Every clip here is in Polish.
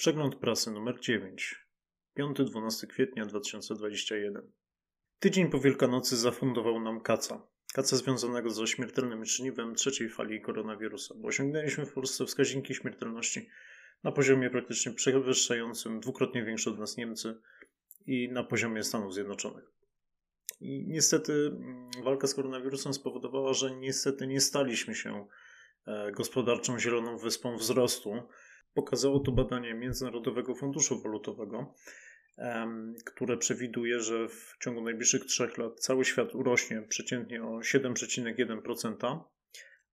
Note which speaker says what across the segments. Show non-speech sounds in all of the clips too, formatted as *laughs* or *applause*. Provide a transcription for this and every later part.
Speaker 1: Przegląd prasy numer 9. 5-12 kwietnia 2021. Tydzień po Wielkanocy zafundował nam kaca. Kaca związanego ze śmiertelnym czniwem trzeciej fali koronawirusa, bo osiągnęliśmy w Polsce wskaźniki śmiertelności na poziomie praktycznie przewyższającym dwukrotnie większe od nas Niemcy i na poziomie Stanów Zjednoczonych. I niestety mm, walka z koronawirusem spowodowała, że niestety nie staliśmy się e, gospodarczą zieloną wyspą wzrostu, Pokazało to badanie Międzynarodowego Funduszu Walutowego, które przewiduje, że w ciągu najbliższych trzech lat cały świat urośnie przeciętnie o 7,1%,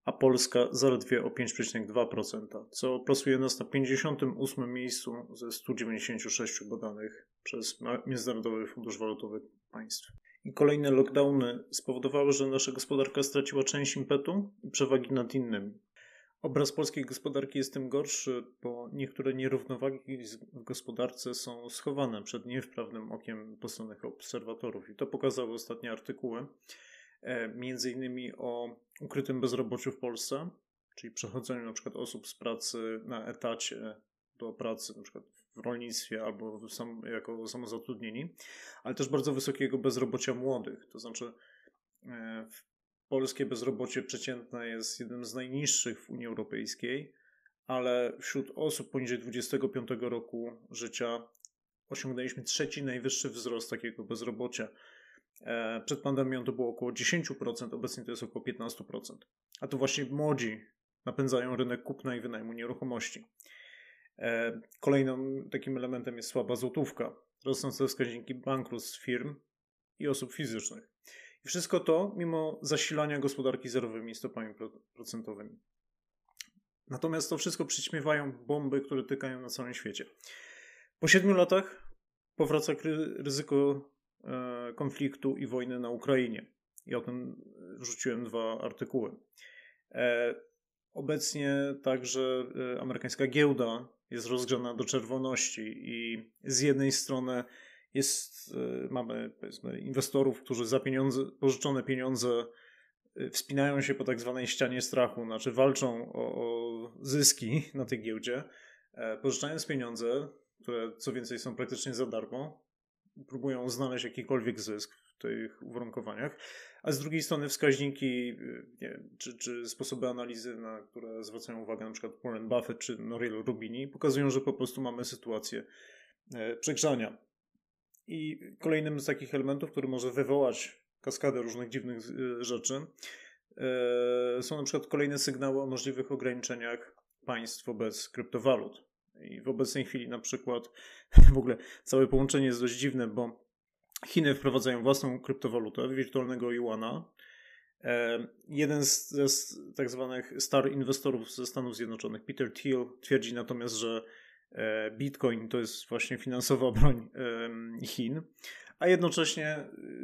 Speaker 1: a Polska zaledwie o 5,2%, co plasuje nas na 58 miejscu ze 196 badanych przez Międzynarodowy Fundusz Walutowy państw. I kolejne lockdowny spowodowały, że nasza gospodarka straciła część impetu i przewagi nad innymi. Obraz polskiej gospodarki jest tym gorszy, bo niektóre nierównowagi w gospodarce są schowane przed niewprawnym okiem postronnych obserwatorów. I to pokazały ostatnie artykuły, e, między innymi o ukrytym bezrobociu w Polsce, czyli przechodzeniu na przykład osób z pracy na etacie do pracy, na przykład w rolnictwie albo sam, jako samozatrudnieni, ale też bardzo wysokiego bezrobocia młodych. To znaczy e, w polskie bezrobocie przeciętne jest jednym z najniższych w Unii Europejskiej, ale wśród osób poniżej 25 roku życia osiągnęliśmy trzeci najwyższy wzrost takiego bezrobocia. E, przed pandemią to było około 10%, obecnie to jest około 15%. A to właśnie młodzi napędzają rynek kupna i wynajmu nieruchomości. E, kolejnym takim elementem jest słaba złotówka, rosnące wskaźniki bankructw firm i osób fizycznych. Wszystko to mimo zasilania gospodarki zerowymi stopami procentowymi. Natomiast to wszystko przyćmiewają bomby, które tykają na całym świecie. Po siedmiu latach powraca ryzyko e, konfliktu i wojny na Ukrainie. I o tym wrzuciłem dwa artykuły. E, obecnie także e, amerykańska giełda jest rozgrzana do czerwoności i z jednej strony jest, e, mamy inwestorów, którzy za pieniądze, pożyczone pieniądze e, wspinają się po tak zwanej ścianie strachu, znaczy walczą o, o zyski na tej giełdzie, e, pożyczając pieniądze, które co więcej są praktycznie za darmo, próbują znaleźć jakikolwiek zysk w tych uwarunkowaniach, a z drugiej strony wskaźniki nie, czy, czy sposoby analizy, na które zwracają uwagę na przykład Warren Buffett czy Nouriel Rubini, pokazują, że po prostu mamy sytuację przegrzania. I kolejnym z takich elementów, który może wywołać kaskadę różnych dziwnych y, rzeczy, y, są na przykład kolejne sygnały o możliwych ograniczeniach państw wobec kryptowalut. I w obecnej chwili na przykład *laughs* w ogóle całe połączenie jest dość dziwne, bo Chiny wprowadzają własną kryptowalutę, wirtualnego yuana. E, jeden z, z tak zwanych star inwestorów ze Stanów Zjednoczonych, Peter Thiel, twierdzi natomiast, że Bitcoin to jest właśnie finansowa broń Chin, a jednocześnie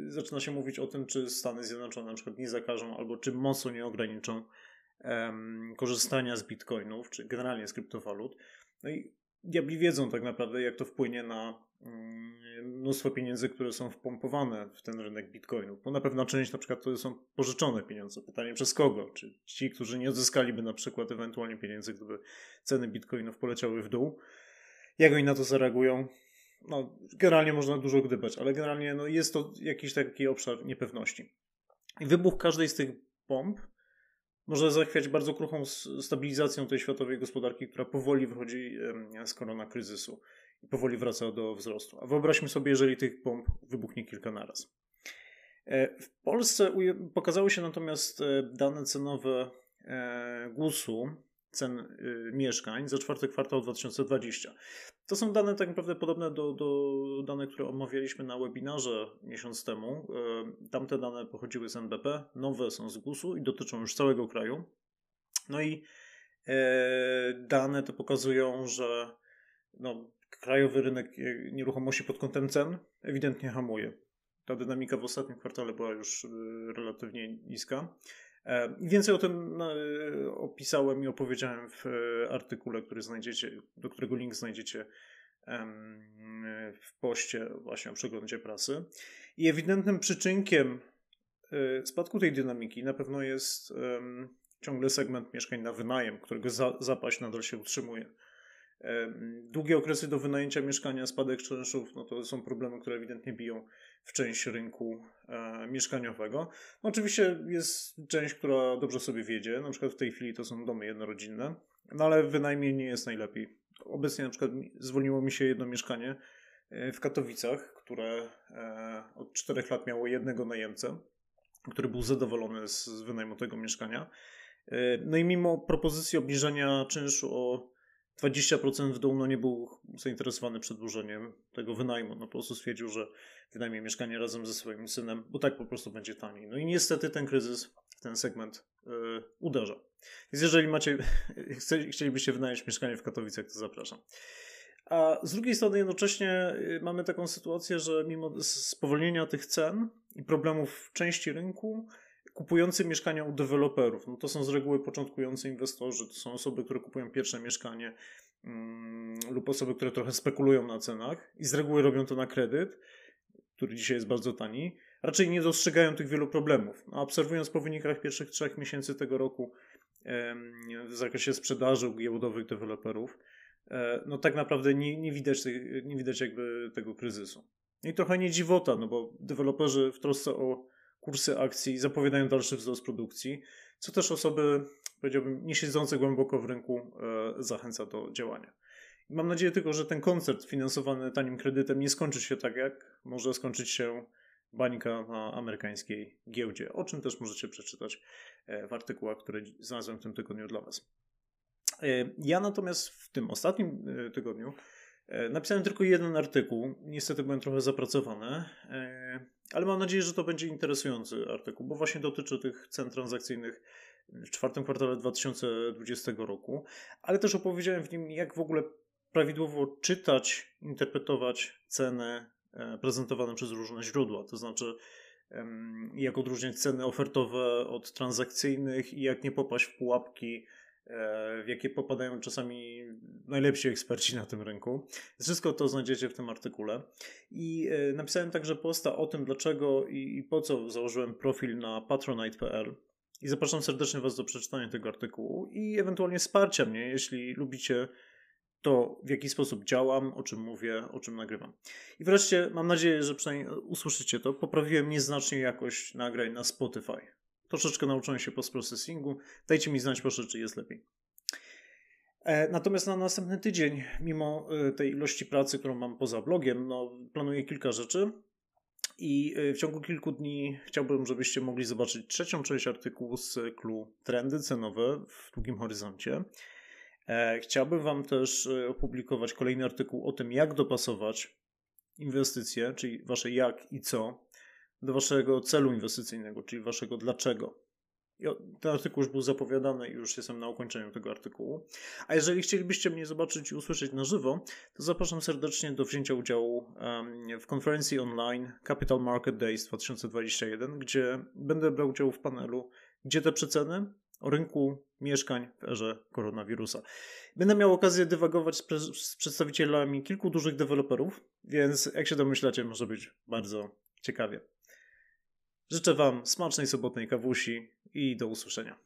Speaker 1: y, zaczyna się mówić o tym, czy Stany Zjednoczone na przykład nie zakażą albo czy mocno nie ograniczą korzystania z bitcoinów, czy generalnie z kryptowalut. No i diabli wiedzą tak naprawdę, jak to wpłynie na mm, mnóstwo pieniędzy, które są wpompowane w ten rynek bitcoinów. Bo na pewno część na przykład to są pożyczone pieniądze. Pytanie przez kogo? Czy ci, którzy nie odzyskaliby na przykład ewentualnie pieniędzy, gdyby ceny bitcoinów poleciały w dół, jak oni na to zareagują? No, generalnie można dużo gdybać, ale generalnie no, jest to jakiś taki obszar niepewności. I wybuch każdej z tych bomb może zachwiać bardzo kruchą stabilizacją tej światowej gospodarki, która powoli wychodzi z korona kryzysu i powoli wraca do wzrostu. A wyobraźmy sobie, jeżeli tych bomb wybuchnie kilka naraz. E, w Polsce pokazały się natomiast e, dane cenowe e, GUS-u cen y, mieszkań za czwarty kwartał 2020. To są dane tak naprawdę podobne do, do danych, które omawialiśmy na webinarze miesiąc temu. Y, tamte dane pochodziły z NBP, nowe są z GUS-u i dotyczą już całego kraju. No i e, dane te pokazują, że no, krajowy rynek nieruchomości pod kątem cen ewidentnie hamuje. Ta dynamika w ostatnim kwartale była już relatywnie niska. E, więcej o tym no, e, opisałem i opowiedziałem w e, artykule, który znajdziecie, do którego link znajdziecie w poście właśnie o przeglądzie prasy. I ewidentnym przyczynkiem spadku tej dynamiki na pewno jest ciągle segment mieszkań na wynajem, którego zapaść nadal się utrzymuje. Długie okresy do wynajęcia mieszkania, spadek czynszów, no to są problemy, które ewidentnie biją w część rynku e, mieszkaniowego. No oczywiście jest część, która dobrze sobie wiedzie, na przykład w tej chwili to są domy jednorodzinne, no ale wynajmniej nie jest najlepiej. Obecnie na przykład zwolniło mi się jedno mieszkanie e, w Katowicach, które e, od czterech lat miało jednego najemcę, który był zadowolony z, z wynajmu tego mieszkania. E, no i mimo propozycji obniżenia czynszu o 20% w dół no nie był zainteresowany przedłużeniem tego wynajmu. No po prostu stwierdził, że wynajmie mieszkanie razem ze swoim synem, bo tak po prostu będzie taniej. No i niestety ten kryzys w ten segment yy, uderza. Więc jeżeli macie, *laughs* chcielibyście wynająć mieszkanie w Katowicach, to zapraszam. A z drugiej strony jednocześnie y, mamy taką sytuację, że mimo spowolnienia tych cen i problemów w części rynku, kupujący mieszkania u deweloperów. No to są z reguły początkujący inwestorzy, to są osoby, które kupują pierwsze mieszkanie mm, lub osoby, które trochę spekulują na cenach i z reguły robią to na kredyt, który dzisiaj jest bardzo tani. Raczej nie dostrzegają tych wielu problemów. A obserwując po wynikach pierwszych trzech miesięcy tego roku w zakresie sprzedaży giełdowych deweloperów, e, no tak naprawdę nie, nie, widać, nie widać jakby tego kryzysu. I trochę nie dziwota, no bo deweloperzy w trosce o kursy akcji zapowiadają dalszy wzrost produkcji, co też osoby, powiedziałbym, nie siedzące głęboko w rynku e, zachęca do działania. mam nadzieję tylko, że ten koncert finansowany tanim kredytem nie skończy się tak, jak może skończyć się bańka na amerykańskiej giełdzie, o czym też możecie przeczytać e, w artykułach, które znalazłem w tym tygodniu dla Was. E, ja natomiast w tym ostatnim tygodniu napisałem tylko jeden artykuł. Niestety byłem trochę zapracowany ale mam nadzieję, że to będzie interesujący artykuł, bo właśnie dotyczy tych cen transakcyjnych w czwartym kwartale 2020 roku, ale też opowiedziałem w nim, jak w ogóle prawidłowo czytać, interpretować ceny e, prezentowane przez różne źródła, to znaczy jak odróżniać ceny ofertowe od transakcyjnych i jak nie popaść w pułapki E, w jakie popadają czasami najlepsi eksperci na tym rynku. Wszystko to znajdziecie w tym artykule. I e, napisałem także posta o tym, dlaczego i po co założyłem profil na patronite.pl. I zapraszam serdecznie Was do przeczytania tego artykułu i ewentualnie wsparcia mnie, jeśli lubicie to, w jaki sposób działam, o czym mówię, o czym nagrywam. I wreszcie mam nadzieję, że przynajmniej usłyszycie to. Poprawiłem nieznacznie jakość nagrań na Spotify. Troszeczkę nauczyłem się post-processingu. Dajcie mi znać proszę, czy jest lepiej. E, natomiast na następny tydzień, mimo e, tej ilości pracy, którą mam poza blogiem, no, planuję kilka rzeczy. I e, w ciągu kilku dni chciałbym, żebyście mogli zobaczyć trzecią część artykułu z cyklu Trendy cenowe w długim horyzoncie. Chciałbym Wam też opublikować kolejny artykuł o tym, jak dopasować inwestycje, czyli Wasze jak i co do waszego celu inwestycyjnego, czyli waszego dlaczego. Ten artykuł już był zapowiadany i już jestem na ukończeniu tego artykułu. A jeżeli chcielibyście mnie zobaczyć i usłyszeć na żywo, to zapraszam serdecznie do wzięcia udziału w konferencji online Capital Market Days 2021, gdzie będę brał udział w panelu Gdzie te przeceny? o rynku mieszkań w erze koronawirusa. Będę miał okazję dywagować z, z przedstawicielami kilku dużych deweloperów, więc jak się domyślacie, może być bardzo ciekawie. Życzę Wam smacznej sobotnej kawusi i do usłyszenia.